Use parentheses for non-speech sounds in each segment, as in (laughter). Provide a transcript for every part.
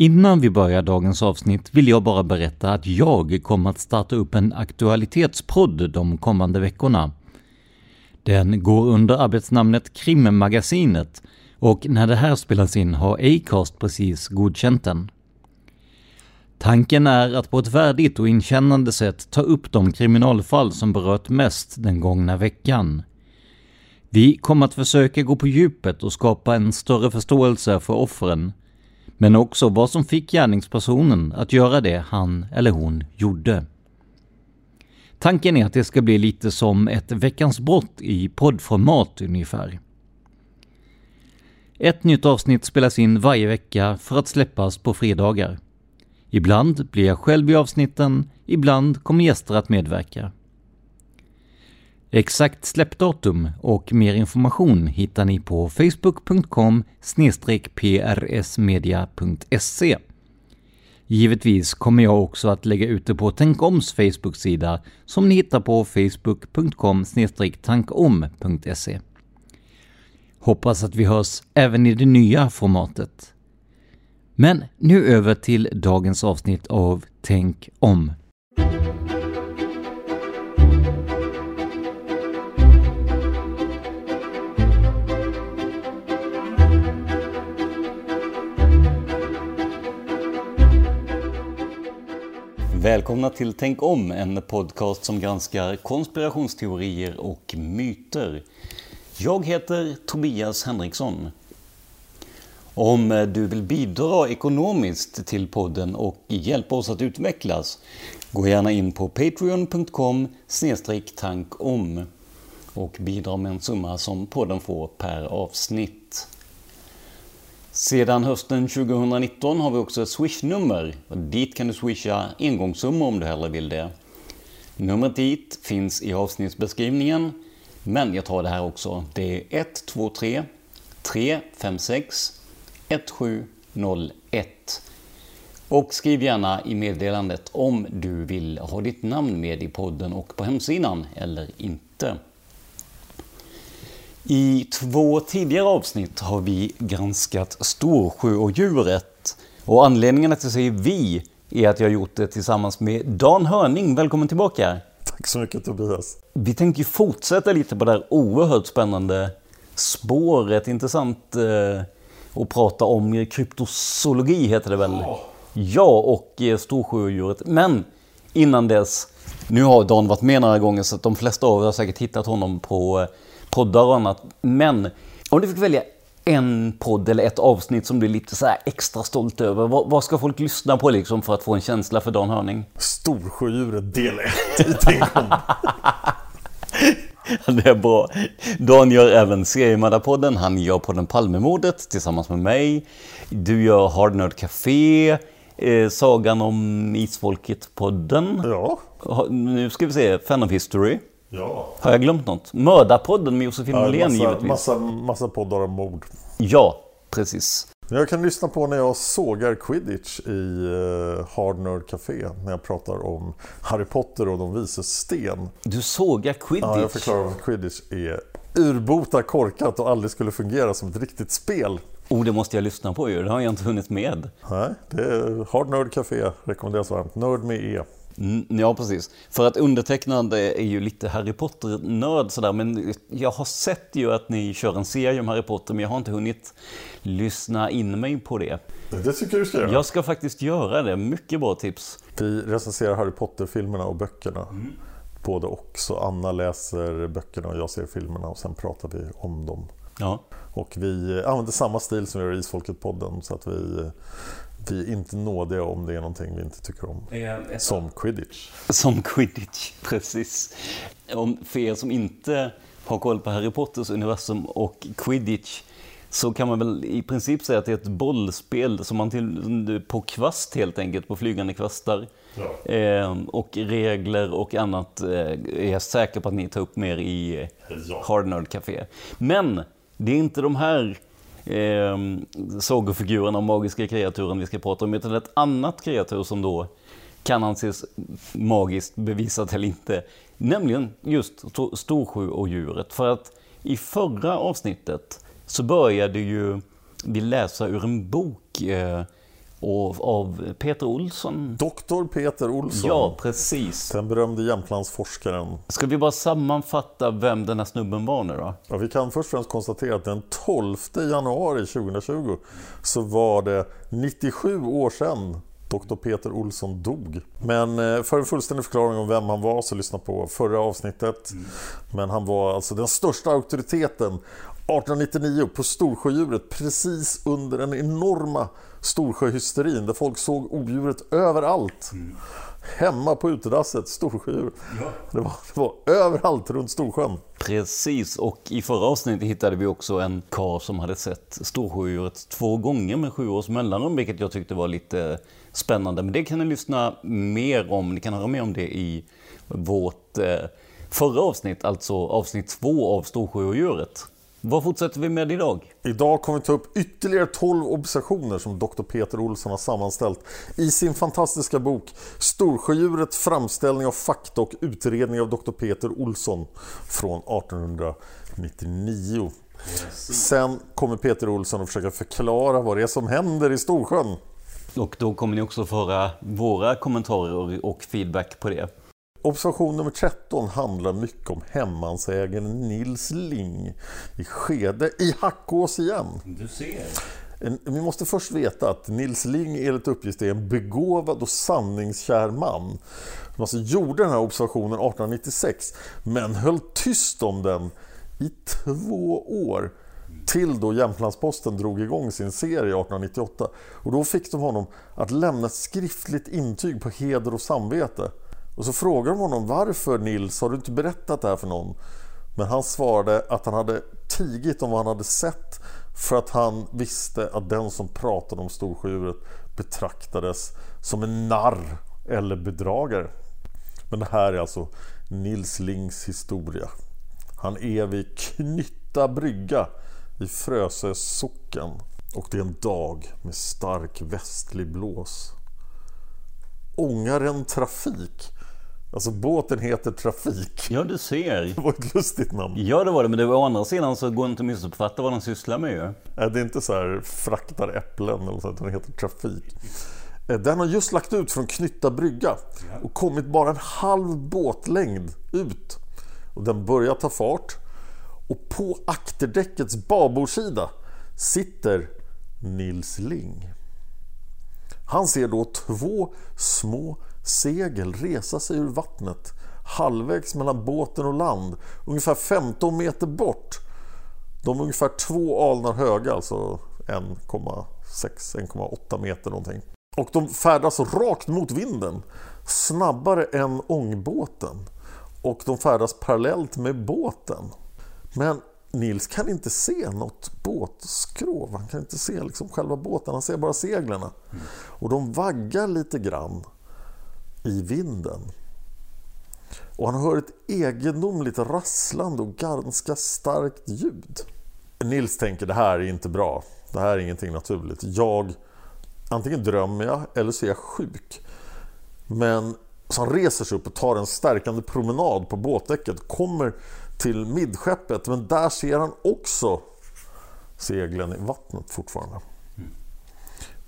Innan vi börjar dagens avsnitt vill jag bara berätta att jag kommer att starta upp en aktualitetspodd de kommande veckorna. Den går under arbetsnamnet Krimmagasinet och när det här spelas in har Acast precis godkänt den. Tanken är att på ett värdigt och inkännande sätt ta upp de kriminalfall som berört mest den gångna veckan. Vi kommer att försöka gå på djupet och skapa en större förståelse för offren, men också vad som fick gärningspersonen att göra det han eller hon gjorde. Tanken är att det ska bli lite som ett Veckans brott i poddformat ungefär. Ett nytt avsnitt spelas in varje vecka för att släppas på fredagar. Ibland blir jag själv i avsnitten, ibland kommer gäster att medverka. Exakt släppdatum och mer information hittar ni på facebook.com prsmedia.se. Givetvis kommer jag också att lägga ut det på Tänkoms Facebook-sida som ni hittar på facebook.com tankom.se. Hoppas att vi hörs även i det nya formatet. Men nu över till dagens avsnitt av Tänk om. Välkomna till Tänk om, en podcast som granskar konspirationsteorier och myter. Jag heter Tobias Henriksson. Om du vill bidra ekonomiskt till podden och hjälpa oss att utvecklas, gå gärna in på patreon.com tankom och bidra med en summa som podden får per avsnitt. Sedan hösten 2019 har vi också ett swishnummer. Dit kan du swisha engångssummor om du hellre vill det. Numret dit finns i avsnittsbeskrivningen. Men jag tar det här också. Det är 123 356 1701. Och skriv gärna i meddelandet om du vill ha ditt namn med i podden och på hemsidan eller inte. I två tidigare avsnitt har vi granskat Storsjöodjuret. Och anledningen att jag säger vi är att jag har gjort det tillsammans med Dan Hörning. Välkommen tillbaka! Tack så mycket Tobias! Vi tänker fortsätta lite på det här oerhört spännande spåret. Intressant eh, att prata om kryptozoologi heter det väl? Ja, och eh, Storsjöodjuret. Men innan dess Nu har Dan varit med några gånger så att de flesta av er har säkert hittat honom på eh, poddar och annat. Men om du fick välja en podd eller ett avsnitt som du är lite så här extra stolt över. Vad, vad ska folk lyssna på liksom för att få en känsla för Dan Hörning? Storsjödjuret del 1 i Tänkom. (laughs) Det är bra. Dan gör även Seriemördarpodden. Han gör podden Palmemordet tillsammans med mig. Du gör Hard Nerd Café. Eh, sagan om Isfolket-podden. Ja, Nu ska vi se, Fan of History. Ja. Har jag glömt något? Mördarpodden med Josefin ja massa, givetvis. massa, massa poddar om mord. Ja, precis. Jag kan lyssna på när jag sågar quidditch i uh, Hard Nerd Café. När jag pratar om Harry Potter och de vises sten. Du sågar quidditch. Ja, jag förklarar varför quidditch är urbota korkat och aldrig skulle fungera som ett riktigt spel. Oh, det måste jag lyssna på ju. Det har jag inte hunnit med. Nej, det är Hard Nerd Café, rekommenderas varmt. Nörd med E. Mm, ja, precis. För att undertecknad är ju lite Harry Potter-nörd sådär, men jag har sett ju att ni kör en serie om Harry Potter, men jag har inte hunnit lyssna in mig på det. Det tycker jag du ska göra. Jag ska faktiskt göra det. Mycket bra tips. Vi recenserar Harry Potter-filmerna och böckerna. Både och. Så Anna läser böckerna och jag ser filmerna och sen pratar vi om dem. Ja. Och vi använder samma stil som vi gör i Isfolket-podden så att vi, vi är inte nådiga om det är någonting vi inte tycker om. Som quidditch. Som quidditch, (laughs) precis. Om, för er som inte har koll på Harry Potters universum och quidditch så kan man väl i princip säga att det är ett bollspel som man till, på kvast helt enkelt, på flygande kvastar. Eh, och regler och annat eh, är jag säker på att ni tar upp mer i eh, Ja. Hard Nerd Café. Men det är inte de här eh, sagofigurerna och magiska kreaturen vi ska prata om, utan ett annat kreatur som då kan anses magiskt bevisat eller inte. Nämligen just Sto- Storsjöodjuret. För att i förra avsnittet så började ju vi läsa ur en bok eh, av, av Peter Olsson. Doktor Peter Olsson. Ja, precis. Den berömde Jämtlandsforskaren. Ska vi bara sammanfatta vem den här snubben var nu då? Ja, vi kan först och främst konstatera att den 12 januari 2020 så var det 97 år sedan Dr. Peter Olsson dog. Men eh, för en fullständig förklaring om vem han var så lyssna på förra avsnittet. Men han var alltså den största auktoriteten 1899 på Storsjödjuret precis under den enorma Storsjöhysterin där folk såg odjuret överallt. Hemma på utedasset, Storsjödjur. Det, var, det var överallt runt Storsjön. Precis, och i förra avsnittet hittade vi också en karl som hade sett Storsjöodjuret två gånger med sju års mellanrum, vilket jag tyckte var lite spännande. Men det kan ni lyssna mer om, ni kan höra mer om det i vårt eh, förra avsnitt, alltså avsnitt två av Storsjöodjuret. Vad fortsätter vi med idag? Idag kommer vi ta upp ytterligare 12 observationer som Dr. Peter Olsson har sammanställt i sin fantastiska bok Storsjödjuret framställning av fakta och utredning av Dr. Peter Olsson från 1899. Sen kommer Peter Olsson att försöka förklara vad det är som händer i Storsjön. Och då kommer ni också få höra våra kommentarer och feedback på det. Observation nummer 13 handlar mycket om hemmansägaren Nils Ling i Skede i Hackås igen. Du ser. En, vi måste först veta att Nils Ling enligt uppgift är en begåvad och sanningskär man. Han alltså gjorde den här observationen 1896 men höll tyst om den i två år. Till då Jämtlandsposten drog igång sin serie 1898. Och då fick de honom att lämna ett skriftligt intyg på heder och samvete. Och så frågade de honom varför Nils, har du inte berättat det här för någon? Men han svarade att han hade tigit om vad han hade sett för att han visste att den som pratade om Storsjödjuret betraktades som en narr eller bedragare. Men det här är alltså Nils Lings historia. Han är vid Knytta brygga i Frösö socken och det är en dag med stark västlig blås. Ångaren Trafik, alltså båten heter Trafik. Ja, du ser. Det var ett lustigt namn. Ja, det var det. Men det var å andra sidan så går det inte att missuppfatta vad de sysslar med ju. Nej, Det är inte så här fraktar äpplen eller så, utan det heter Trafik. Eh, Den har just lagt ut från Knytta brygga och kommit bara en halv båtlängd ut. Och den börjar ta fart. Och på akterdäckets babordsida sitter Nils Ling. Han ser då två små segel resa sig ur vattnet halvvägs mellan båten och land, ungefär 15 meter bort. De är ungefär två alnar höga, alltså 1,6-1,8 meter någonting. Och de färdas rakt mot vinden, snabbare än ångbåten. Och de färdas parallellt med båten. Men Nils kan inte se något båtskrov, han kan inte se liksom själva båten, han ser bara seglen. Och de vaggar lite grann i vinden. Och han hör ett egendomligt rasslande och ganska starkt ljud. Nils tänker det här är inte bra. Det här är ingenting naturligt. Jag, antingen drömmer jag eller så är jag sjuk. Men så han reser sig upp och tar en stärkande promenad på båtdäcket. Kommer till midskeppet men där ser han också seglen i vattnet fortfarande.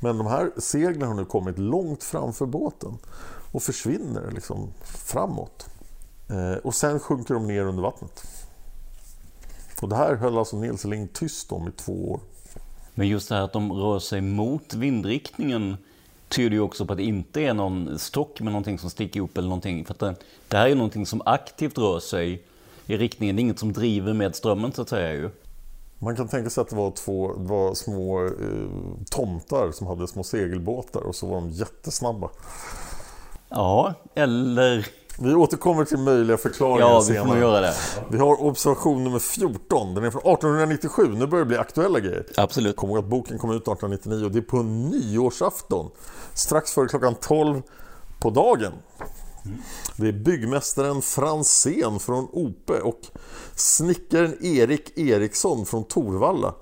Men de här seglen har nu kommit långt framför båten och försvinner liksom framåt. Eh, och sen sjunker de ner under vattnet. Och det här höll alltså Nils Ling tyst om i två år. Men just det här att de rör sig mot vindriktningen tyder ju också på att det inte är någon stock med någonting som sticker upp eller någonting. För att det, det här är någonting som aktivt rör sig i riktningen. Det är inget som driver med strömmen så att säga ju. Man kan tänka sig att det var två det var små eh, tomtar som hade små segelbåtar och så var de jättesnabba. Ja, eller... Vi återkommer till möjliga förklaringar Ja, vi senare. får göra det. Vi har observation nummer 14. Den är från 1897. Nu börjar det bli aktuella grejer. Absolut. Kom ihåg att boken kom ut 1899 och det är på nyårsafton. Strax före klockan 12 på dagen. Det är byggmästaren Fransén från Ope och snickaren Erik Eriksson från Torvalla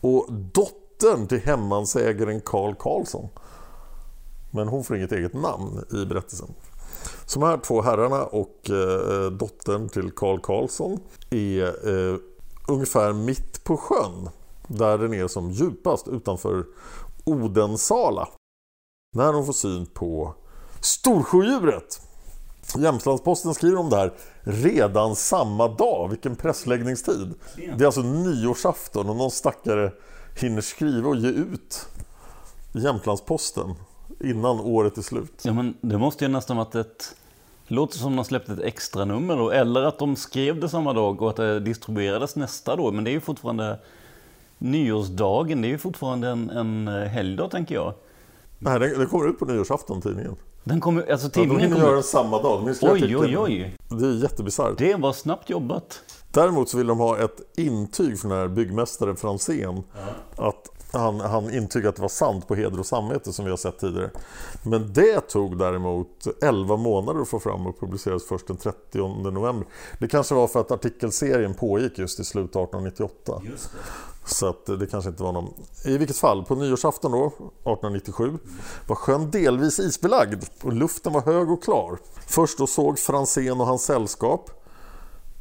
och dottern till hemmansägaren Karl Karlsson. Men hon får inget eget namn i berättelsen. Så de här två herrarna och eh, dottern till Karl Karlsson är eh, ungefär mitt på sjön. Där den är som djupast utanför Odensala. När de får syn på Storsjödjuret. Jämtlandsposten skriver om det här redan samma dag. Vilken pressläggningstid. Det är alltså nyårsafton och någon stackare hinner skriva och ge ut Jämtlandsposten innan året är slut. Ja, men det måste ju nästan varit ett... Låter som de släppte ett extra nummer då, eller att de skrev det samma dag och att det distribuerades nästa då. Men det är ju fortfarande nyårsdagen, det är ju fortfarande en, en helgdag tänker jag. Nej, den, den kommer ut på nyårsafton, tidningen. Den kommer, alltså Ja, de tidningen kommer... göra den samma dag. De Oj, artikeln. oj, oj. Det är jättebisarrt. Det var snabbt jobbat. Däremot så vill de ha ett intyg från den här byggmästaren Franzén. Att han, han intygar att det var sant på heder och samvete som vi har sett tidigare. Men det tog däremot 11 månader att få fram och publicerades först den 30 november. Det kanske var för att artikelserien pågick just i slutet av 1898. Så att det kanske inte var någon... I vilket fall, på nyårsafton då, 1897, var sjön delvis isbelagd och luften var hög och klar. Först då såg Franzén och hans sällskap.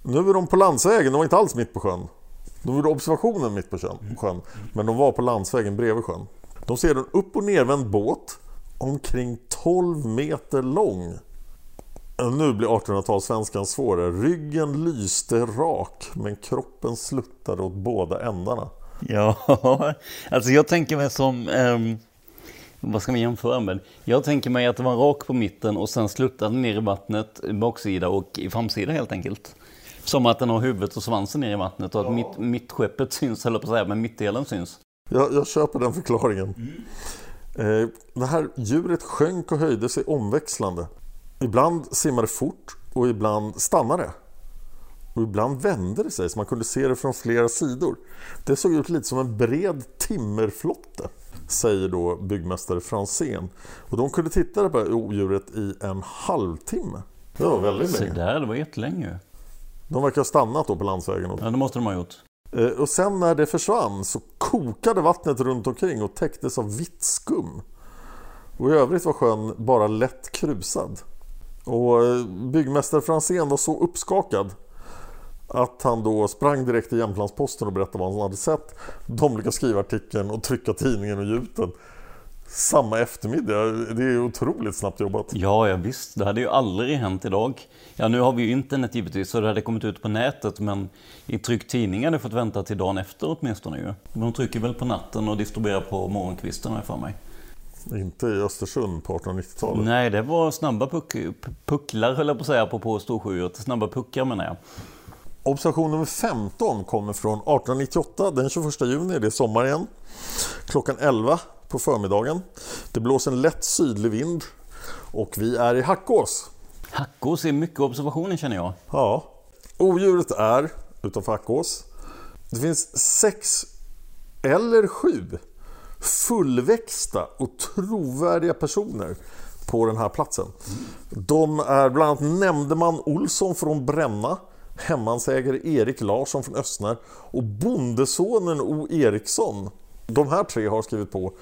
Nu är de på landsvägen, de var inte alls mitt på sjön. De gjorde observationen mitt på sjön, sjön men de var på landsvägen bredvid sjön. De ser en upp och nervänd båt omkring 12 meter lång. Nu blir 1800-talssvenskan svårare. Ryggen lyste rak men kroppen sluttade åt båda ändarna. Ja, (laughs) alltså jag tänker mig som... ehm, vad ska man jämföra med? Jag tänker mig att det var rak på mitten och sen sluttade ner i vattnet, baksida och i framsida helt enkelt. Som att den har huvudet och svansen ner i vattnet och att mitt, mittskeppet syns, eller på att säga, men mittdelen syns. Jag, jag köper den förklaringen. Eh, det här djuret sjönk och höjde sig omväxlande. Ibland simmade det fort och ibland stannade det. Och ibland vände det sig så man kunde se det från flera sidor. Det såg ut lite som en bred timmerflotte, säger då byggmästare Franzén. Och de kunde titta på odjuret i en halvtimme. Det var väldigt Så länge. där, det var jättelänge. De verkar ha stannat då på landsvägen. Ja, det måste de ha gjort. Eh, Och sen när det försvann så kokade vattnet runt omkring och täcktes av vitt skum. Och i övrigt var sjön bara lätt krusad. Och eh, byggmästare Franzén var så uppskakad att han då sprang direkt till Jämtlandsposten och berättade vad han hade sett. De lyckades skriva artikeln och trycka tidningen och ge ut den samma eftermiddag. Det är otroligt snabbt jobbat. Ja, ja visst. Det hade ju aldrig hänt idag. Ja, nu har vi ju internet givetvis, så det hade kommit ut på nätet, men i tryckt tidning hade fått vänta till dagen efter åtminstone ju. De trycker väl på natten och distribuerar på morgonkvisten har jag för mig. Inte i Östersund på 1890-talet. Nej, det var snabba puck, pucklar höll jag på att säga, apropå Storsjöodjuret. Snabba puckar menar jag. Observation nummer 15 kommer från 1898, den 21 juni, det är sommar igen. Klockan 11 på förmiddagen. Det blåser en lätt sydlig vind och vi är i Hackås. Hackås är mycket observationer känner jag. Ja. Odjuret är utanför Hackås. Det finns sex eller sju fullväxta och trovärdiga personer på den här platsen. De är bland annat nämndeman Olsson från Bränna, hemmansägare Erik Larsson från Östner och bondesonen O Eriksson. De här tre har skrivit på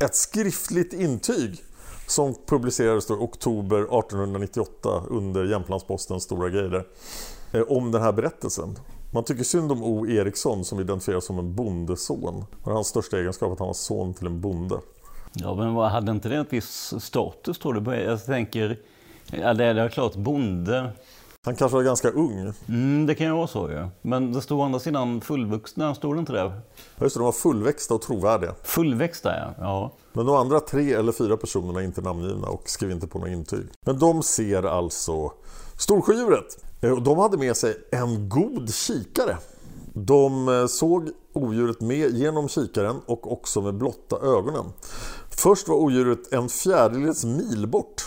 ett skriftligt intyg som publicerades i oktober 1898 under Jämtlandspostens stora grejer eh, om den här berättelsen. Man tycker synd om O Eriksson som identifieras som en bondeson. Och hans största egenskap att han var son till en bonde. Ja, men vad, hade inte det en viss status tror du? Jag tänker, ja, det är klart bonde. Han kanske var ganska ung. Mm, det kan ju vara så ju. Ja. Men det stod å andra sidan fullvuxna, stod det inte det? Ja, just det, de var fullväxta och trovärdiga. Fullväxta ja. ja. Men de andra tre eller fyra personerna är inte namngivna och skrev inte på några intyg. Men de ser alltså Storsjödjuret. Eh, de hade med sig en god kikare. De eh, såg odjuret med genom kikaren och också med blotta ögonen. Först var odjuret en fjärdedels mil bort.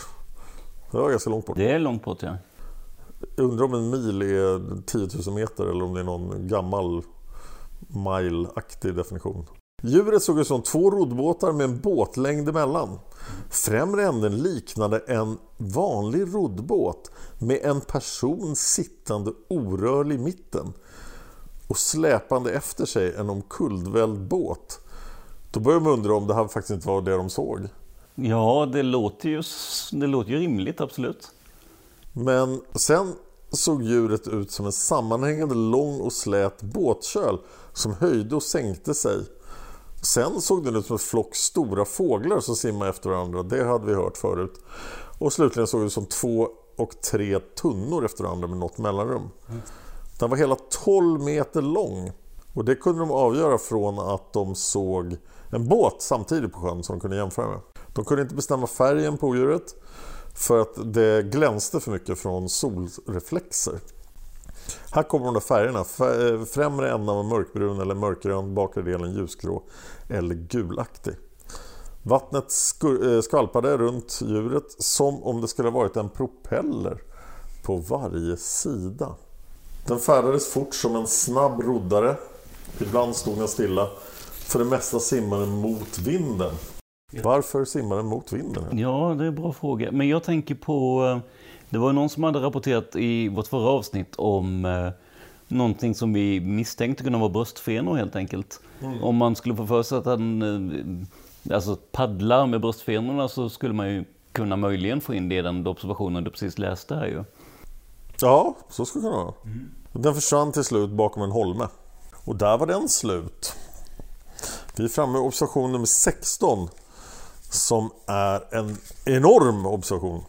Det var ganska långt bort. Det är långt bort ja. Jag undrar om en mil är 10 000 meter eller om det är någon gammal mile-aktig definition. Djuret såg ut som två roddbåtar med en båtlängd emellan. Främre änden liknade en vanlig roddbåt med en person sittande orörlig i mitten och släpande efter sig en omkullvälld båt. Då börjar man undra om det här faktiskt inte var det de såg. Ja, det låter ju, det låter ju rimligt, absolut. Men sen såg djuret ut som en sammanhängande lång och slät båtköl som höjde och sänkte sig. Sen såg den ut som en flock stora fåglar som simmade efter varandra. Det hade vi hört förut. Och slutligen såg det ut som två och tre tunnor efter varandra med något mellanrum. Den var hela 12 meter lång. Och det kunde de avgöra från att de såg en båt samtidigt på sjön som de kunde jämföra med. De kunde inte bestämma färgen på odjuret för att det glänste för mycket från solreflexer. Här kommer de där färgerna. Eh, främre änden var mörkbrun eller mörkgrön, bakre delen ljusgrå eller gulaktig. Vattnet eh, skvalpade runt djuret som om det skulle ha varit en propeller på varje sida. Den färdades fort som en snabb roddare. Ibland stod den stilla. För det mesta simmade den mot vinden. Varför simmar den mot vinden? Ja, det är en bra fråga. Men jag tänker på... Eh, det var någon som hade rapporterat i vårt förra avsnitt om eh, någonting som vi misstänkte kunde vara bröstfenor helt enkelt. Mm. Om man skulle få för sig att den eh, alltså, paddlar med bröstfenorna så skulle man ju kunna möjligen få in det i den observationen du precis läste här ju. Ja, så skulle det kunna vara. Mm. Den försvann till slut bakom en holme. Och där var den slut. Vi är framme med observation nummer 16 som är en enorm observation.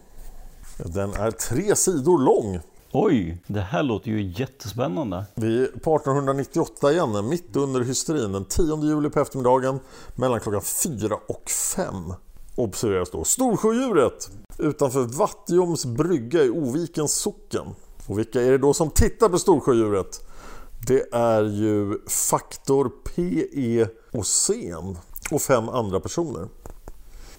Den är tre sidor lång. Oj, det här låter ju jättespännande. Vi är på 1898 igen, mitt under hysterin. Den 10 juli på eftermiddagen mellan klockan 4 och 5. Observeras då Storsjödjuret utanför Vattjoms brygga i Ovikens socken. Och vilka är det då som tittar på Storsjödjuret? Det är ju Faktor PE och Sen och fem andra personer.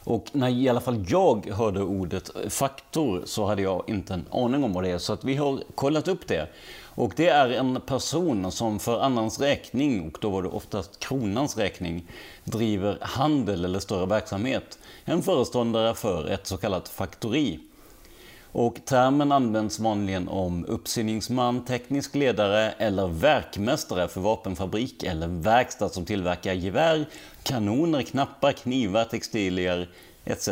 Och när i alla fall jag hörde ordet eh, faktor så hade jag inte en aning om vad det är. Så att vi har kollat upp det. Och det är en person som för annans räkning, och då var det oftast kronans räkning, driver handel eller större verksamhet. En föreståndare för ett så kallat faktori. Och termen används vanligen om uppsyningsman, teknisk ledare eller verkmästare för vapenfabrik eller verkstad som tillverkar gevär, kanoner, knappar, knivar, textilier etc.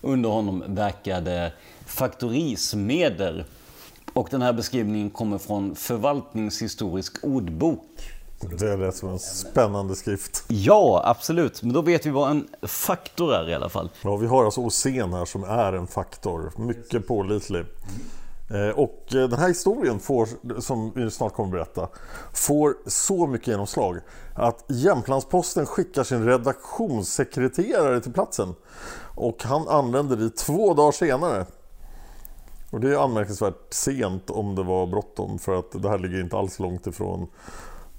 Under honom verkade faktorismeder. Och den här beskrivningen kommer från Förvaltningshistorisk ordbok. Det lät som en spännande skrift. Ja, absolut. Men då vet vi vad en faktor är i alla fall. Ja, vi har alltså Osen här som är en faktor. Mycket pålitlig. Eh, och eh, den här historien får, som vi snart kommer att berätta, får så mycket genomslag att Jämtlandsposten skickar sin redaktionssekreterare till platsen. Och han anländer dit två dagar senare. Och det är anmärkningsvärt sent om det var bråttom för att det här ligger inte alls långt ifrån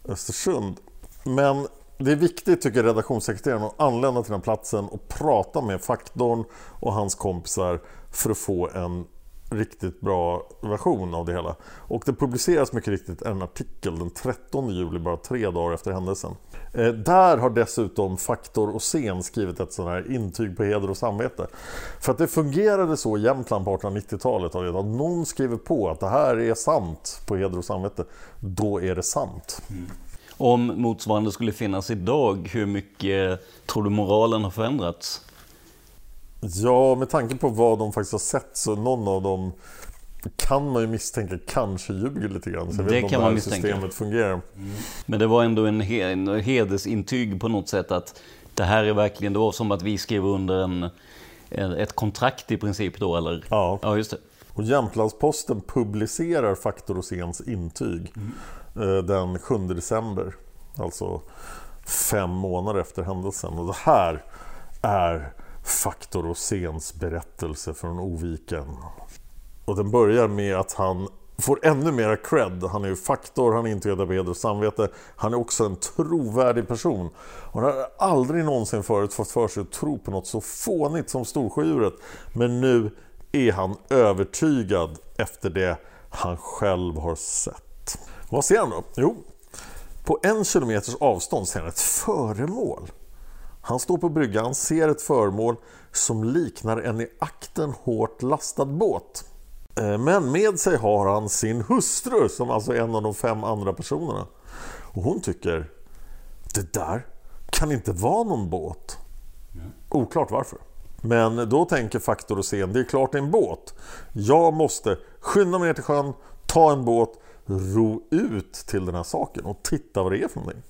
Östersund. Men det är viktigt tycker redaktionssekreteraren att anlända till den platsen och prata med faktorn och hans kompisar för att få en riktigt bra version av det hela. Och det publiceras mycket riktigt en artikel den 13 juli, bara tre dagar efter händelsen. Eh, där har dessutom Faktor och Sen skrivit ett sånt här intyg på heder och samvete. För att det fungerade så i Jämtland på 1890-talet att någon skriver på att det här är sant på heder och samvete, då är det sant. Mm. Om motsvarande skulle finnas idag, hur mycket tror du moralen har förändrats? Ja, med tanke på vad de faktiskt har sett så någon av dem kan man ju misstänka kanske ljuger lite grann. Så jag det vet kan om man misstänka. systemet fungerar. Mm. Men det var ändå en, hedersintyg på något sätt att det här är verkligen, det var som att vi skrev under en, ett kontrakt i princip då eller? Ja. ja just det. Och Jämtlandsposten publicerar Faktor Roséns intyg mm. den 7 december. Alltså fem månader efter händelsen. Och det här är Faktor Roséns berättelse från Oviken. Och den börjar med att han får ännu mera cred. Han är ju faktor, han är inte på heder och samvete. Han är också en trovärdig person. Och han har aldrig någonsin förut fått för sig att tro på något så fånigt som Storsjödjuret. Men nu är han övertygad efter det han själv har sett. Vad ser han då? Jo, på en kilometers avstånd ser han ett föremål. Han står på bryggan, ser ett föremål som liknar en i akten hårt lastad båt. Eh, men med sig har han sin hustru som alltså är en av de fem andra personerna. Och hon tycker det där kan inte vara någon båt. Oklart varför. Men då tänker Faktor och Sen, det är klart det är en båt. Jag måste skynda mig ner till sjön, ta en båt, ro ut till den här saken och titta vad det är för någonting.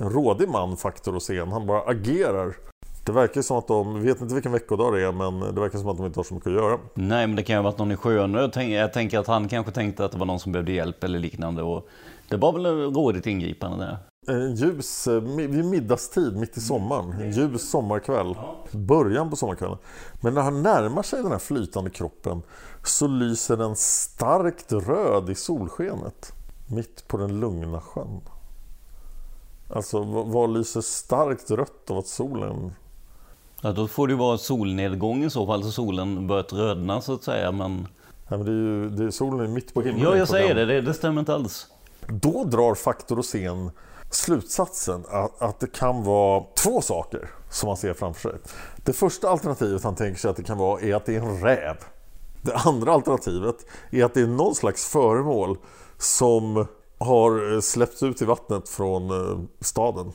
En rådig man, Faktor och Sen, han bara agerar. Det verkar som att de, vet inte vilken veckodag det är, men det verkar som att de inte har så mycket att göra. Nej, men det kan ju ha varit någon i sjön. Jag, tänk, jag tänker att han kanske tänkte att det var någon som behövde hjälp eller liknande. Och det var väl rådigt ingripande där. Ljus, eh, vid middagstid mitt i sommaren, en ljus sommarkväll, början på sommarkvällen. Men när han närmar sig den här flytande kroppen så lyser den starkt röd i solskenet mitt på den lugna sjön. Alltså vad lyser starkt rött av att solen... Ja, då får det ju vara solnedgång i så fall, så solen börjat rödna så att säga. Men... Ja, men det är ju, det är, solen är mitt på himlen. Ja, jag säger det, det, det stämmer inte alls. Då drar Faktor och Sen slutsatsen att, att det kan vara två saker som man ser framför sig. Det första alternativet han tänker sig att det kan vara är att det är en räv. Det andra alternativet är att det är någon slags föremål som har släppts ut i vattnet från eh, staden.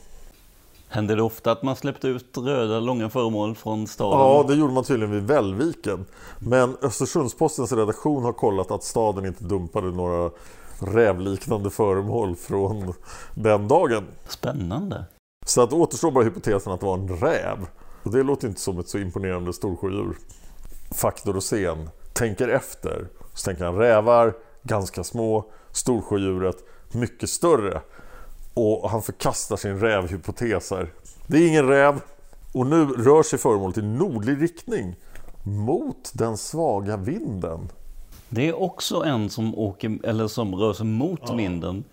Händer det ofta att man släppte ut röda långa föremål från staden? Ja, det gjorde man tydligen vid Vällviken. Men Östersundspostens redaktion har kollat att staden inte dumpade några rävliknande föremål från den dagen. Spännande. Så att återstår bara hypotesen att det var en räv. Och det låter inte som ett så imponerande storsjödjur. Faktor och sen tänker efter. Så tänker han rävar, ganska små, storsjödjuret, mycket större. Och han förkastar sin rävhypotes här. Det är ingen räv. Och nu rör sig föremålet i nordlig riktning. Mot den svaga vinden. Det är också en som, åker, eller som rör sig mot ja. vinden.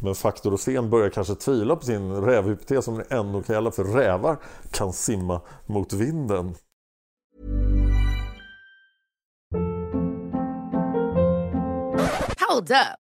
Men Faktor och Sten börjar kanske tvivla på sin rävhypotes som det ändå kan gälla för rävar kan simma mot vinden. Hold up.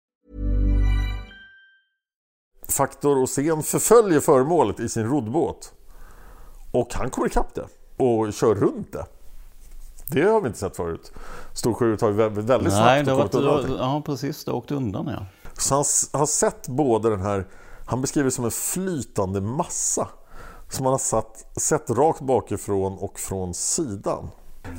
Faktor Osen förföljer föremålet i sin roddbåt. Och han kommer ikapp det och kör runt det. Det har vi inte sett förut. Storsjöodjuret har ju väldigt, väldigt Nej, snabbt det kommit undan allting. ja precis, det åkte undan ja. Så han har sett både den här, han beskriver det som en flytande massa som han har satt, sett rakt bakifrån och från sidan.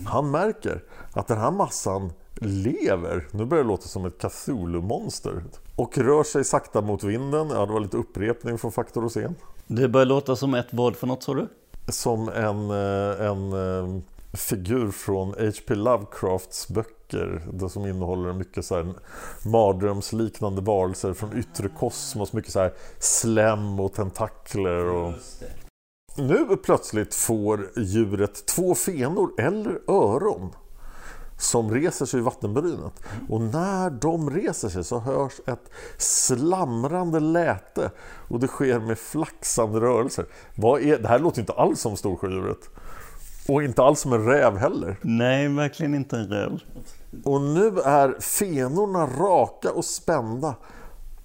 Han märker att den här massan lever, nu börjar det låta som ett Cthulhu-monster och rör sig sakta mot vinden. Ja, det var lite upprepning från Faktor Osen. Det börjar låta som ett vad för något sa du? Som en, eh, en eh, figur från H.P. Lovecrafts böcker det som innehåller mycket så här mardrömsliknande varelser från yttre kosmos. Mycket så här slem och tentakler. Och... Nu plötsligt får djuret två fenor eller öron som reser sig i vattenbrynet. Och när de reser sig så hörs ett slamrande läte och det sker med flaxande rörelser. Vad är, det här låter inte alls som Storsjödjuret. Och inte alls som en räv heller. Nej, verkligen inte en räv. Och nu är fenorna raka och spända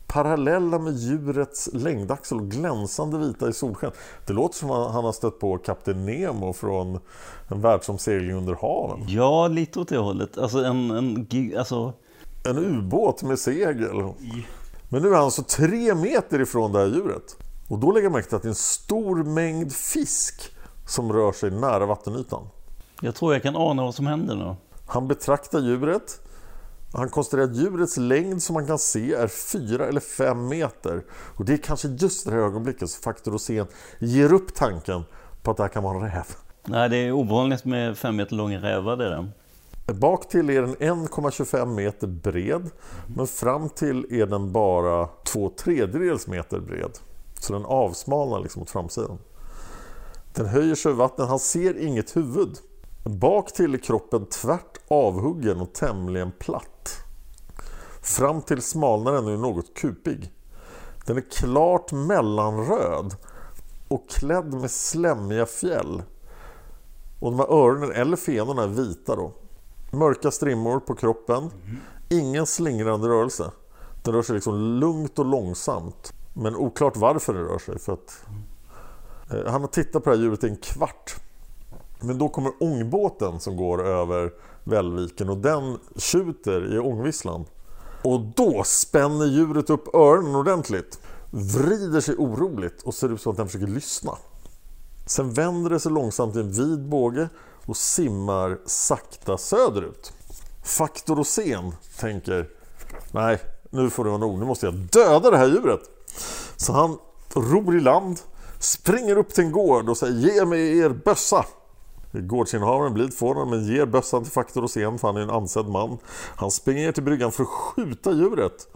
parallella med djurets längdaxel och glänsande vita i solsken. Det låter som att han har stött på Kapten Nemo från en världsomsegling under haven. Ja, lite åt det hållet. Alltså en, en alltså, En ubåt med segel. Men nu är han så tre meter ifrån det här djuret. Och då lägger jag märke till att det är en stor mängd fisk som rör sig nära vattenytan. jag tror jag kan ana vad som händer nu. Han betraktar djuret. Han konstaterar att djurets längd som man kan se är 4 eller 5 meter. Och det är kanske just det här ögonblicket som Faktor Rosén ger upp tanken på att det här kan vara en räv. Nej, det är ovanligt med fem meter långa rävar det är det. Bak till är den 1,25 meter bred. Men fram till är den bara 2 tredjedels meter bred. Så den avsmalnar liksom mot framsidan. Den höjer sig över vattnet. Han ser inget huvud. Bak till är kroppen tvärt avhuggen och tämligen platt. Fram till smalnar den är något kupig. Den är klart mellanröd och klädd med slemmiga fjäll. Och de här öronen eller fenorna är vita då. Mörka strimmor på kroppen. Ingen slingrande rörelse. Den rör sig liksom lugnt och långsamt. Men oklart varför den rör sig. För att, eh, han har tittat på det här djuret i en kvart. Men då kommer ångbåten som går över Vällviken och den tjuter i ångvisslan. Och då spänner djuret upp öronen ordentligt. Vrider sig oroligt och ser ut som att den försöker lyssna. Sen vänder det sig långsamt i en vid båge och simmar sakta söderut. Faktor Rosén tänker Nej, nu får det vara nog. Nu måste jag döda det här djuret. Så han ror i land, springer upp till en gård och säger Ge mig er bössa. Gårdsinnehavaren blir förvånad men ger bössan till Faktor Osen för han är en ansedd man. Han springer ner till bryggan för att skjuta djuret.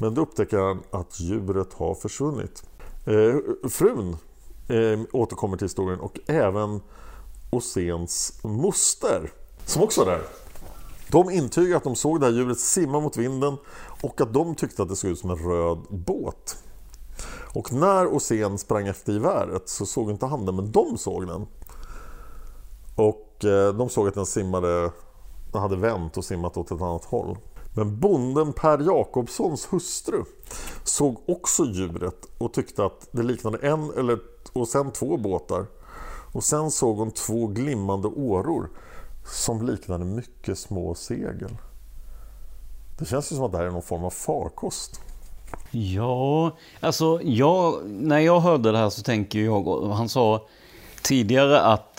Men då upptäcker han att djuret har försvunnit. Eh, frun eh, återkommer till historien och även Osens moster som också var där. De intygar att de såg det här djuret simma mot vinden och att de tyckte att det såg ut som en röd båt. Och när Osen sprang efter geväret så såg inte han den, men de såg den. Och eh, de såg att den simmade, den hade vänt och simmat åt ett annat håll. Men bonden Per Jakobssons hustru såg också djuret och tyckte att det liknade en eller och sen två båtar. Och sen såg hon två glimmande åror som liknade mycket små segel. Det känns ju som att det här är någon form av farkost. Ja, alltså jag, när jag hörde det här så tänker jag, han sa tidigare att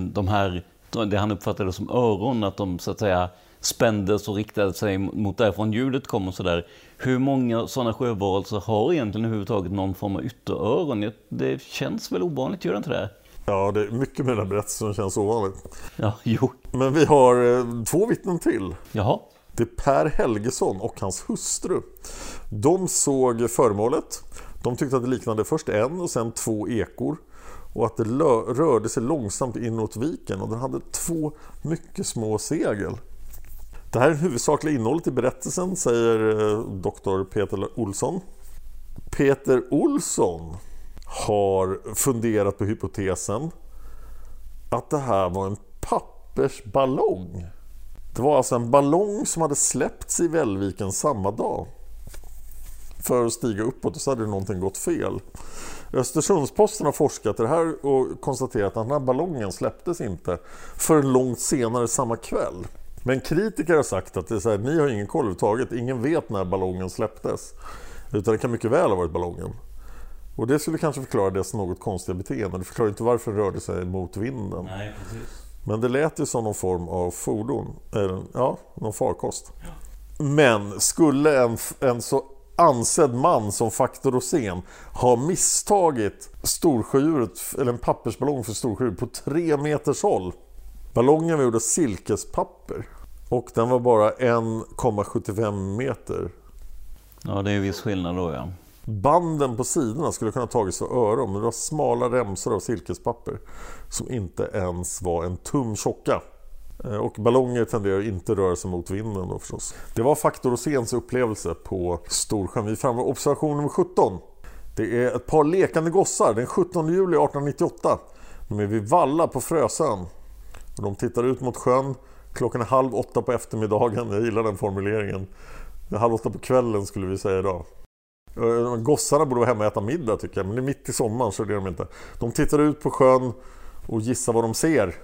de här, det han uppfattade som öron, att de så att säga spändes och riktade sig mot därifrån ljudet kom och sådär. Hur många sådana sjövarelser har egentligen överhuvudtaget någon form av ytteröron? Det känns väl ovanligt, gör det inte det? Ja, det är mycket med den berättelsen som känns ovanligt. Ja, jo. Men vi har eh, två vittnen till. Jaha. Det är Per Helgesson och hans hustru. De såg föremålet. De tyckte att det liknade först en och sen två ekor. Och att det rörde sig långsamt inåt viken och den hade två mycket små segel. Det här är det huvudsakliga innehållet i berättelsen, säger eh, doktor Peter Olsson. Peter Olsson har funderat på hypotesen att det här var en pappersballong. Det var alltså en ballong som hade släppts i Vällviken samma dag. För att stiga uppåt och så hade någonting gått fel. Östersundsposten har forskat i det här och konstaterat att den här ballongen släpptes inte förrän långt senare samma kväll. Men kritiker har sagt att det är så här, ni har ingen koll överhuvudtaget, ingen vet när ballongen släpptes. Utan det kan mycket väl ha varit ballongen. Och det skulle kanske förklara dess något konstiga beteende. Det förklarar inte varför den rörde sig mot vinden. Nej, precis. Men det lät ju som någon form av fordon. Eller, ja, någon farkost. Ja. Men skulle en, en så ansedd man som Faktor Rosén ha misstagit storsjödjuret, eller en pappersballong för storsjödjuret på tre meters håll. Ballongen var gjord av silkespapper och den var bara 1,75 meter. Ja, det är viss skillnad då ja. Banden på sidorna skulle kunna tagits för öron men det var smala remsor av silkespapper som inte ens var en tum tjocka. Eh, och ballonger tenderar inte röra sig mot vinden då förstås. Det var Faktor Roséns upplevelse på Storsjön. Vi är framme vid observation nummer 17. Det är ett par lekande gossar den 17 juli 1898. De är vid Valla på Frösön. De tittar ut mot sjön. Klockan är halv åtta på eftermiddagen. Jag gillar den formuleringen. Halv åtta på kvällen skulle vi säga idag. Eh, gossarna borde vara hemma och äta middag tycker jag, men det är mitt i sommaren så det är de inte. De tittar ut på sjön och gissar vad de ser.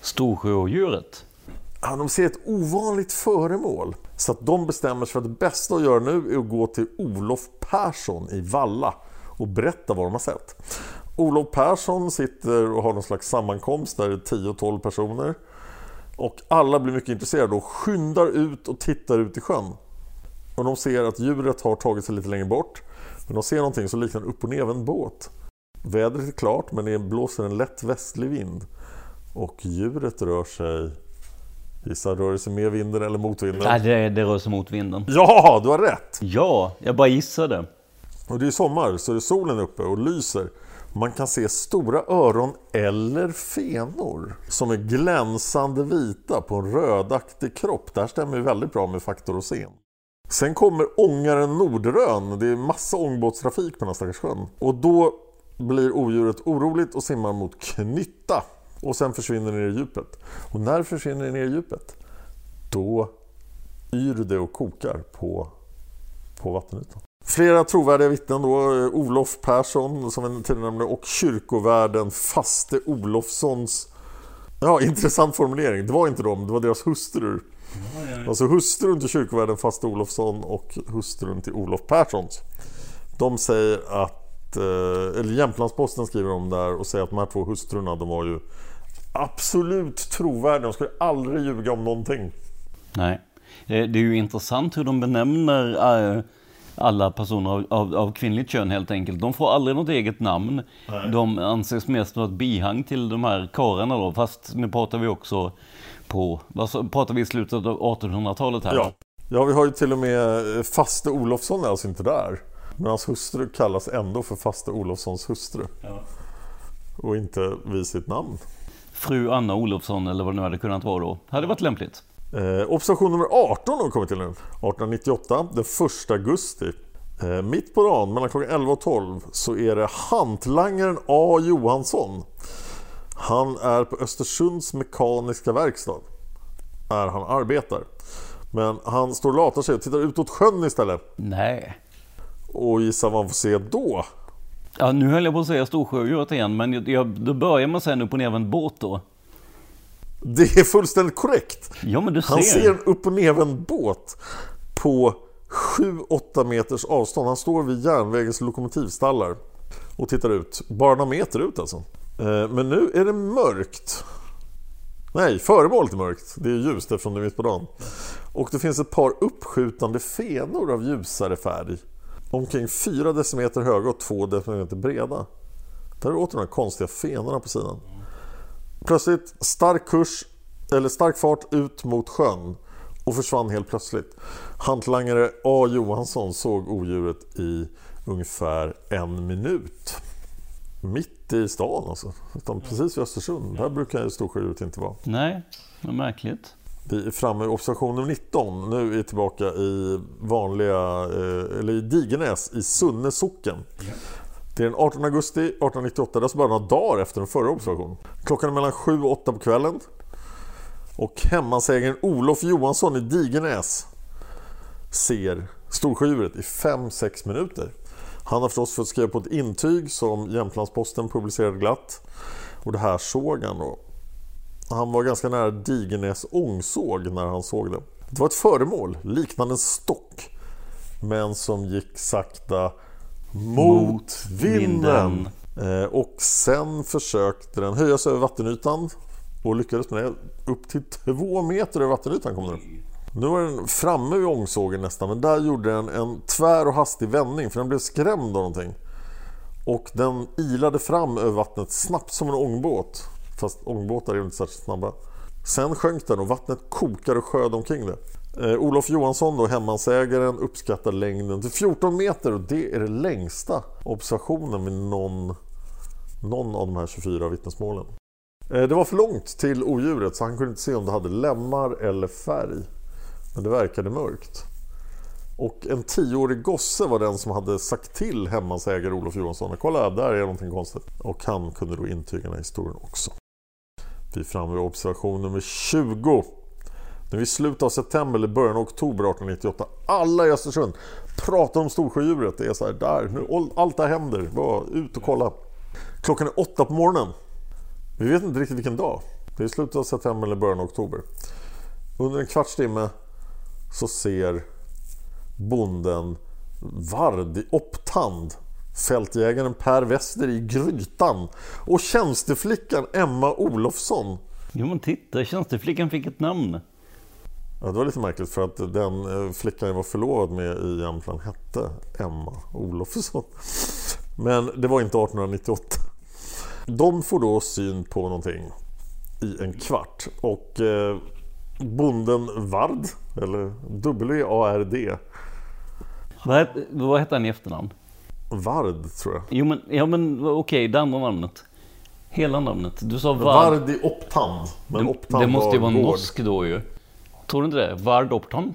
Storsjöodjuret? Ja, de ser ett ovanligt föremål. Så att de bestämmer sig för att det bästa att göra nu är att gå till Olof Persson i Valla och berätta vad de har sett. Olof Persson sitter och har någon slags sammankomst där det är 10-12 personer. Och alla blir mycket intresserade och skyndar ut och tittar ut i sjön. Och de ser att djuret har tagit sig lite längre bort. Men de ser någonting som liknar upp och ner en båt. Vädret är klart men det blåser en lätt västlig vind. Och djuret rör sig... Gissa, rör det sig med vinden eller mot vinden? Nej, det, det rör sig mot vinden. Ja, du har rätt! Ja, jag bara gissade. Och det är sommar så är solen uppe och lyser. Man kan se stora öron eller fenor som är glänsande vita på en rödaktig kropp. Det här stämmer väldigt bra med faktor Rosén. Sen kommer ångaren Nordrön. Det är massa ångbåtstrafik på den här stackars sjön. Och då blir odjuret oroligt och simmar mot Knytta. Och sen försvinner ner i djupet. Och när försvinner det ner i djupet? Då yr det och kokar på, på vattenytan. Flera trovärdiga vittnen då, Olof Persson som en tidigare nämnde och kyrkovärden Faste Olofssons Ja, intressant formulering. Det var inte dem, det var deras hustrur. Ja, ja, ja. Alltså hustrun till kyrkovärden Faste Olofsson och hustrun till Olof Perssons. De säger att, eh, eller Jämtlandsposten skriver om det här och säger att de här två hustrurna de var ju absolut trovärdiga. De skulle aldrig ljuga om någonting. Nej, det är ju intressant hur de benämner eh, alla personer av, av, av, kvinnligt kön helt enkelt. De får aldrig något eget namn. Nej. De anses mest vara ett bihang till de här karlarna då. Fast nu pratar vi också på, vad pratar vi i slutet av 1800-talet här? Ja. ja, vi har ju till och med eh, Faste Olofsson är alltså inte där. Men hans hustru kallas ändå för Faste Olofssons hustru. Ja. Och inte vid sitt namn. Fru Anna Olofsson eller vad det nu hade kunnat vara då. Hade varit lämpligt. Eh, observation nummer 18 har kommit till nu. 1898, den 1 augusti. Eh, mitt på dagen mellan klockan 11 och 12 så är det hantlangaren A Johansson. Han är på Östersunds mekaniska verkstad. Är han arbetar. Men han står och latar sig och tittar utåt sjön istället. Nej. Och gissa vad han får se då? Ja, nu höll jag på att säga Storsjöodjuret igen, men jag, jag, då börjar man säga och nervänd båt då. Det är fullständigt korrekt. Ja, men du ser. Han ser en upp och nervänd båt på 7-8 meters avstånd. Han står vid järnvägens lokomotivstallar och tittar ut. Bara några meter ut alltså. Eh, Men nu är det mörkt. Nej, föremålet är mörkt. Det är ljust eftersom det är mitt på dagen. Och det finns ett par uppskjutande fenor av ljusare färg. Omkring 4 decimeter höga och 2 decimeter breda. Där är åter de här konstiga fenorna på sidan. Plötsligt stark kurs, eller stark fart ut mot sjön och försvann helt plötsligt. Hantlangare A Johansson såg odjuret i ungefär en minut. Mitt i stan alltså. Utan precis vid Östersund. Där brukar ju Storsjöodjuret inte vara. Nej, vad märkligt. Vi är framme vid observation nummer 19. Nu är vi tillbaka i vanliga, eh, eller i Digenäs i Sunne socken. Det är den 18 augusti 1898, det är alltså bara några dagar efter den förra observationen. Klockan är mellan 7 och 8 på kvällen. Och hemmansägaren Olof Johansson i Digenäs ser Storsjöodjuret i 5-6 minuter. Han har förstås fått skriva på ett intyg som Jämtlandsposten publicerade glatt. Och det här såg han då. Han var ganska nära Digenäs ångsåg när han såg det. Det var ett föremål liknande en stock. Men som gick sakta mot, Mot vinden. vinden. Eh, och sen försökte den höja sig över vattenytan. Och lyckades med det. Upp till två meter över vattenytan kom den. Nu var den framme vid ångsågen nästan. Men där gjorde den en tvär och hastig vändning. För den blev skrämd av någonting. Och den ilade fram över vattnet snabbt som en ångbåt. Fast ångbåtar är ju inte särskilt snabba. Sen sjönk den och vattnet kokade och sjöd omkring det. Eh, Olof Johansson, då, hemmansägaren, uppskattar längden till 14 meter och det är den längsta observationen vid någon, någon av de här 24 vittnesmålen. Eh, det var för långt till odjuret så han kunde inte se om det hade lemmar eller färg. Men det verkade mörkt. Och en tioårig gosse var den som hade sagt till hemmansägare Olof Johansson Kolla, där är någonting konstigt. Och han kunde då intyga den här historien också. Vi är framme vid observation nummer 20. Nu är i slutet av september eller början av oktober 1898. Alla i Östersund pratar om Storsjöodjuret. Det är så här, där, nu, allt det här händer. Bara ut och kolla. Klockan är åtta på morgonen. Vi vet inte riktigt vilken dag. Det är slutet av september eller början av oktober. Under en kvarts timme så ser bonden Vard i Opptand fältjägaren Per Wester i Grytan och tjänsteflickan Emma Olofsson. Jo men titta, tjänsteflickan fick ett namn. Ja, det var lite märkligt för att den eh, flickan jag var förlovad med i Jämtland hette Emma Olofsson. Men det var inte 1898. De får då syn på någonting i en kvart och eh, bonden Vard, eller W-A-R-D, Vad hette, vad hette han i efternamn? Vard tror jag. Jo men, ja men okej, det andra namnet. Hela namnet. Du sa Vard. Vard i Opptand. Men Det, Opptand det måste ju var vara gård. norsk då ju. Tror du inte det? Vard Optand?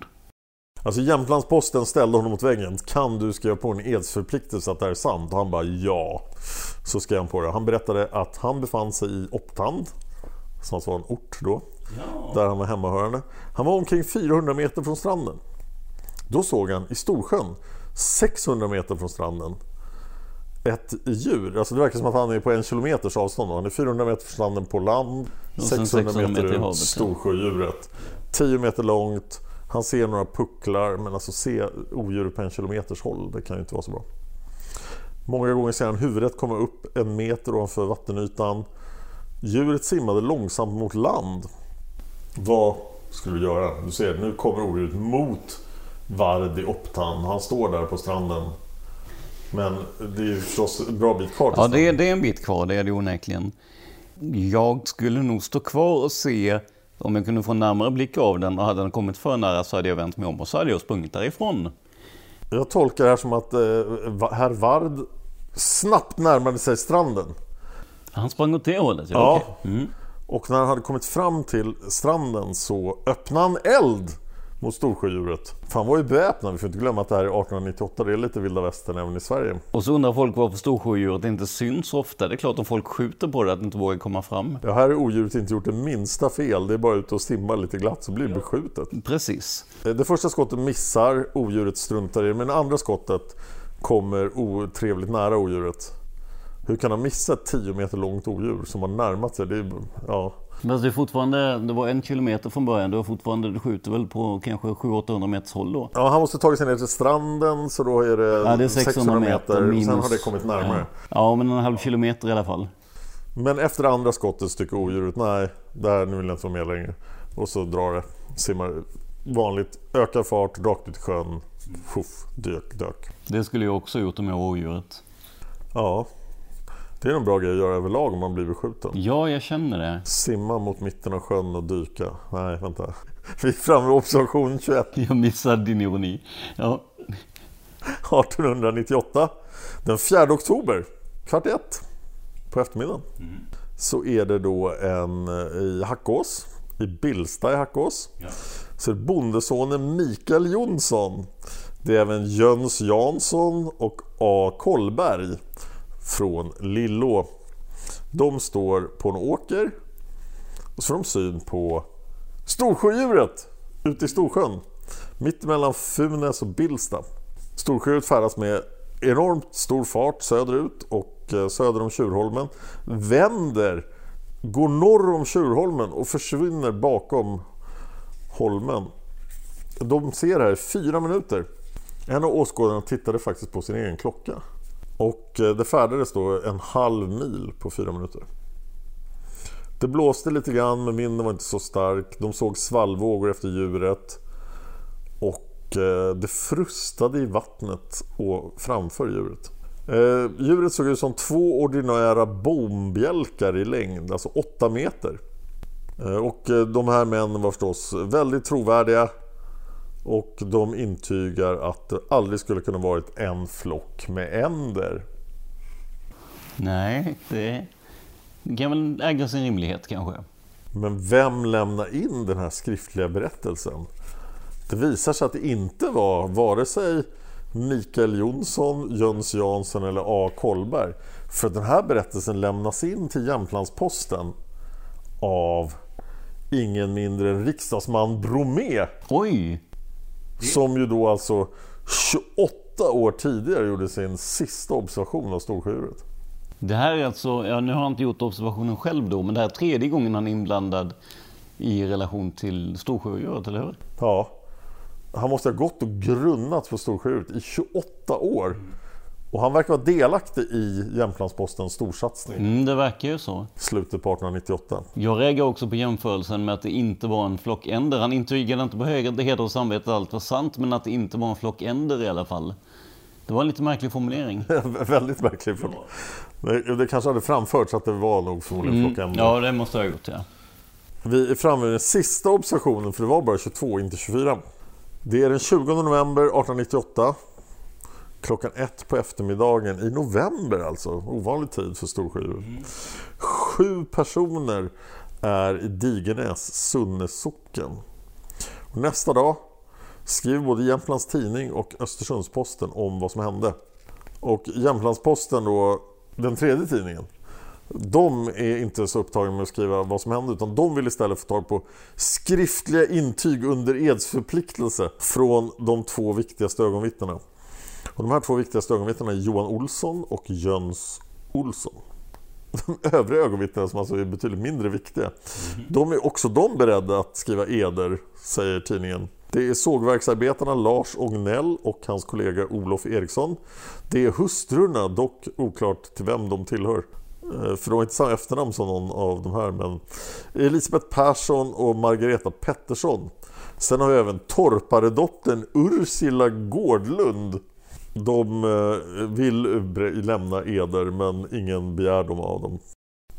Alltså Jämtlandsposten ställde honom mot väggen. Kan du skriva på en edsförpliktelse att det här är sant? Och han bara ja. Så skrev han på det. Han berättade att han befann sig i Opptand. Som alltså var en ort då. Där han var hemmahörande. Han var omkring 400 meter från stranden. Då såg han i Storsjön 600 meter från stranden ett djur. Alltså det verkar som att han är på en kilometers avstånd. Han är 400 meter från stranden på land. Och sen 600, 600 meter, meter ut. Storsjödjuret. 10 meter långt. Han ser några pucklar men alltså se odjuret på en kilometers håll, det kan ju inte vara så bra. Många gånger ser han huvudet komma upp en meter ovanför vattenytan. Djuret simmade långsamt mot land. Vad skulle du göra? Du ser, nu kommer odjuret mot Vard i Opptand. Han står där på stranden. Men det är ju förstås en bra bit kvar Ja, det är, det är en bit kvar, det är det onekligen. Jag skulle nog stå kvar och se om jag kunde få en närmare blick av den och hade den kommit för nära så hade jag vänt mig om och så hade jag sprungit därifrån. Jag tolkar det här som att eh, herr Vard snabbt närmade sig stranden. Han sprang åt det hållet? Ja. Ja. okej. Mm. Och när han hade kommit fram till stranden så öppnade han eld mot Storsjödjuret. Han var ju beväpnad, vi får inte glömma att det här är 1898, det är lite vilda västern även i Sverige. Och så undrar folk varför storsjödjuret inte syns ofta. Det är klart om folk skjuter på det att det inte vågar komma fram. Ja, här har odjuret inte gjort det minsta fel, det är bara ute och simma lite glatt så blir det beskjutet. Precis. Det första skottet missar, odjuret struntar i det, men det andra skottet kommer otrevligt nära odjuret. Hur kan han missa ett 10 meter långt odjur som har närmat sig? Det är, ja, Men det är fortfarande, det var en kilometer från början. Det var fortfarande, du skjuter väl på kanske 700-800 meters håll då? Ja, han måste tagit sig ner till stranden så då är det, Ja, det är 600 meter Sen minus. har det kommit närmare. Ja, ja men en halv kilometer i alla fall. Men efter andra skottet tycker odjuret nej, där nu vill jag inte vara med längre. Och så drar det, simmar vanligt, ökar fart, rakt ut i sjön, fuff, dök, dök. Det skulle jag också gjort om jag var odjuret. Ja, det är en bra grej att göra överlag om man blir beskjuten. Ja, jag känner det. Simma mot mitten av sjön och dyka. Nej, vänta. (laughs) Vi är framme vid observation 21. (laughs) Jag missade din ironi. Ja, 1898. Den 4 oktober, kvart i ett på eftermiddagen. Så är det då en eh, i Hackås, i Billsta i Hackås. Så är det bondesonen Mikael Jonsson. Det är även Jöns Jansson och A. Kollberg från Lillå. De står på en åker och så får de syn på Storsjödjuret ute i Storsjön. Mitt mellan Funäs och Billsta. Storsjödjuret färdas med enormt stor fart söderut och eh, söder om Tjurholmen. Vänder, går norr om Tjurholmen och försvinner bakom holmen. De ser här i fyra minuter. En av åskådarna tittade faktiskt på sin egen klocka. Och eh, det färdades då en halv mil på fyra minuter. Det blåste lite grann men vinden var inte så stark. De såg svallvågor efter djuret. Och eh, det frustade i vattnet och framför djuret. Eh, djuret såg ut som två ordinära bombjälkar i längd, alltså 8 meter. Och de här männen var förstås väldigt trovärdiga. Och de intygar att det aldrig skulle kunna varit en flock med änder. nej, det kan väl äga sin rimlighet kanske. Men vem lämnar in den här skriftliga berättelsen? Det visar sig att det inte var vare sig Mikael Jonsson, Jöns Jansson eller A. Kollberg. För den här berättelsen lämnas in till Jämtlandsposten av ingen mindre än riksdagsman Bromé. Oj! Som ju då alltså 28 år tidigare gjorde sin sista observation av Storsjödjuret. Det här är alltså, ja, nu har jag inte gjort observationen själv då, men det här är tredje gången han är inblandad i relation till Storsjöodjuret, eller hur? Ja, han måste ha gått och grunnat på Storsjödjuret i 28 år. Och han verkar vara delaktig i Jämtlandspostens storsatsning Mm, det verkar ju så. slutet på 1898. Jag reagerar också på jämförelsen med att det inte var en flock änder. Han intygade inte på höger heder och samvete att allt var sant, men att det inte var en flock änder i alla fall. Det var en lite märklig formulering. (laughs) Väldigt märklig. För... Det, det kanske hade framförts att det var nog förmodligen flock änder. Ja, det måste ha gjort, ja. Vi är framme vid den sista observationen, för det var bara 22, inte 24. Det är den 20 november 1898. Klockan ett på eftermiddagen i november alltså. Ovanlig tid för Storsjödjuret. Sju personer är i Digenäs, Sunne socken. Och nästa dag skriver både Jämtlands Tidning och Östersundsposten om vad som hände. Och Jämtlandsposten då, den tredje tidningen, de är inte så upptagna med att skriva vad som hände utan de vill istället få tag på skriftliga intyg under edsförpliktelse från de två viktigaste ögonvittnena. Och de här två viktigaste ögonvittnena är Johan Olsson och Jöns Olsson. De övriga ögonvittnena som alltså är betydligt mindre viktiga. De är också de beredda att skriva eder, säger tidningen. Det är sågverksarbetarna Lars Ognell och hans kollega Olof Eriksson. Det är hustrurna, dock oklart till vem de tillhör. Eh, För de har inte samma efternamn som någon av de här men Elisabeth Persson och Margareta Pettersson Sen har vi även torparedottern Ursula Gårdlund de eh, vill lämna eder men ingen begär dem av dem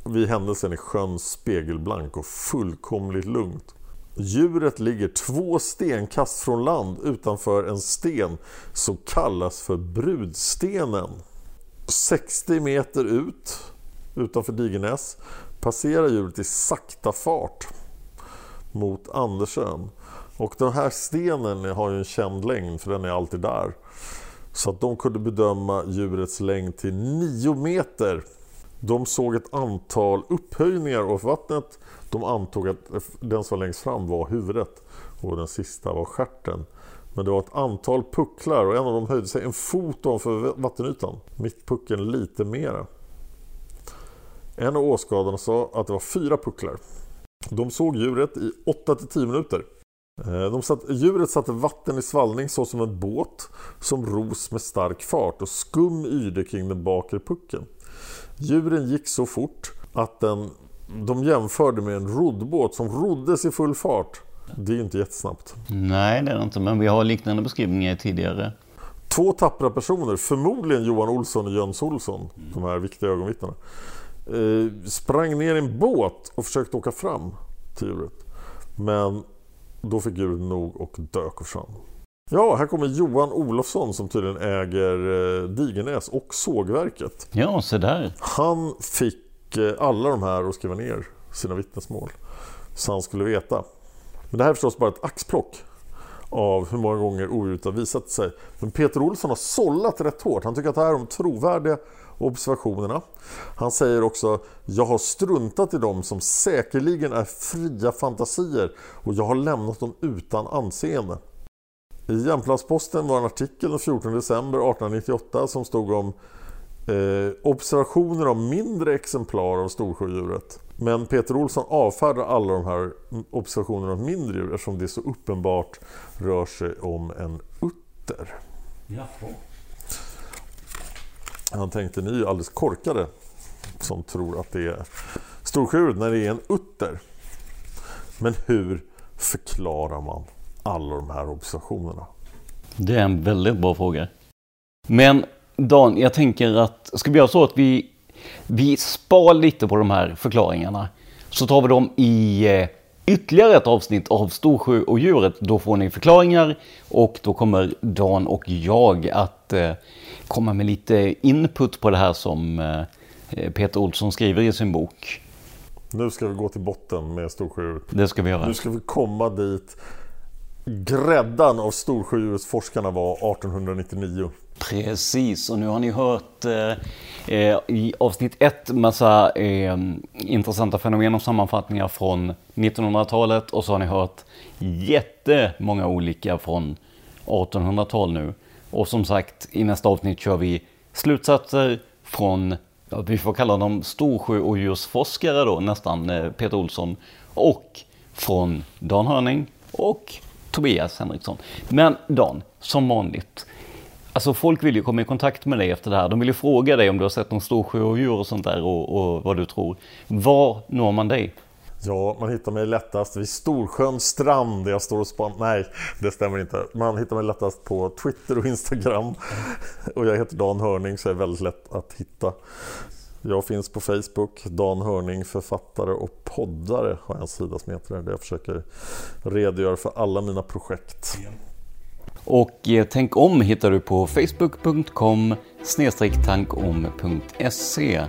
Vid händelsen är sjön spegelblank och fullkomligt lugnt Djuret ligger två stenkast från land utanför en sten som kallas för Brudstenen 60 meter ut utanför Digenäs passerar djuret i sakta fart mot Andersön. Och den här stenen har ju en känd längd för den är alltid där. Så att de kunde bedöma djurets längd till 9 meter. De såg ett antal upphöjningar av vattnet. De antog att den som var längst fram var huvudet och den sista var stjärten. Men det var ett antal pucklar och en av dem höjde sig en fot ovanför vattenytan. Mittpuckeln lite mera. En av åskådarna sa att det var fyra pucklar. De såg djuret i 8-10 minuter. Eh, De satt, djuret satte vatten i svallning så som en båt som ros med stark fart och skum yrde kring den bakre pucken. Djuren gick så fort att den, de jämförde med en roddbåt som roddes i full fart. Det är ju inte jättesnabbt. Nej, det är det inte, men vi har liknande beskrivningar tidigare. Två tappra personer, förmodligen Johan Olsson och Jöns Olsson, de här viktiga ögonvittnena, eh, sprang ner i en båt och försökte åka fram till djuret. Men då fick djuret nog och dök och försvann. Ja, här kommer Johan Olofsson som tydligen äger eh, Digernäs och sågverket. Ja, så där. Han fick eh, alla de här att skriva ner sina vittnesmål så han skulle veta. Men det här är förstås bara ett axplock av hur många gånger odjuret har visat sig. Men Peter Olsson har sållat rätt hårt. Han tycker att det här är de trovärdiga observationerna. Han säger också Jag har struntat i dem som säkerligen är fria fantasier och jag har lämnat dem utan anseende. I Jämtlandsposten var en artikel den 14 december 1898 som stod om eh, observationer av mindre exemplar av storsjödjuret. Men Peter Olsson avfärdar alla de här observationerna av mindre djur eftersom det så uppenbart rör sig om en utter. Jaha. Han tänkte ni är ju alldeles korkade som tror att det är storsjuret när det är en utter. Men hur förklarar man alla de här observationerna? Det är en väldigt bra fråga. Men Dan, jag tänker att ska vi göra så att vi, vi spar lite på de här förklaringarna. Så tar vi dem i eh, ytterligare ett avsnitt av Storsjö och djuret. Då får ni förklaringar och då kommer Dan och jag att eh, komma med lite input på det här som eh, Peter Olsson skriver i sin bok. Nu ska vi gå till botten med storsjödjuret. Det ska vi göra. Nu ska vi komma dit gräddan av storsjödjursforskarna var 1899. Precis, och nu har ni hört eh, eh, i avsnitt ett massa eh, intressanta fenomen och sammanfattningar från 1900-talet och så har ni hört jättemånga olika från 1800-tal nu. Och som sagt, i nästa avsnitt kör vi slutsatser från, ja, vi får kalla dem storsjöodjursforskare då nästan, eh, Peter Olsson, och från Dan Hörning och Tobias Henriksson. Men Dan, som vanligt, Alltså folk vill ju komma i kontakt med dig efter det här. De vill ju fråga dig om du har sett någon storsjöodjur och sånt där och, och vad du tror. Var når man dig? Ja, man hittar mig lättast vid Storsjöns strand där jag står och spanar. Nej, det stämmer inte. Man hittar mig lättast på Twitter och Instagram. (laughs) Och jag heter Dan Hörning så är väldigt lätt att hitta. Jag finns på Facebook, Dan Hörning, författare och poddare har jag en sida som heter det, där jag försöker redogöra för alla mina projekt. Och eh, Tänk om hittar du på facebook.com tankom.se.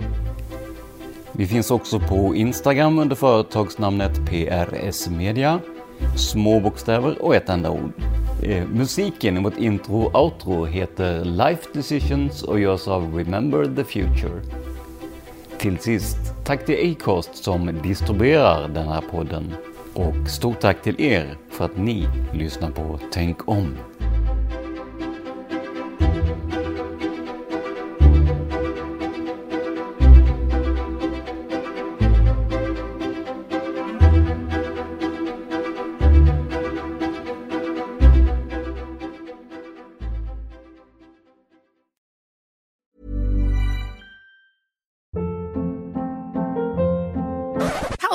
Vi finns också på Instagram under företagsnamnet PRS Media. Små bokstäver och ett enda ord. Eh, musiken i vårt intro och outro heter Life Decisions och görs av Remember the Future. Till sist, tack till Acast som distribuerar den här podden. Och stort tack till er för att ni lyssnar på Tänk om.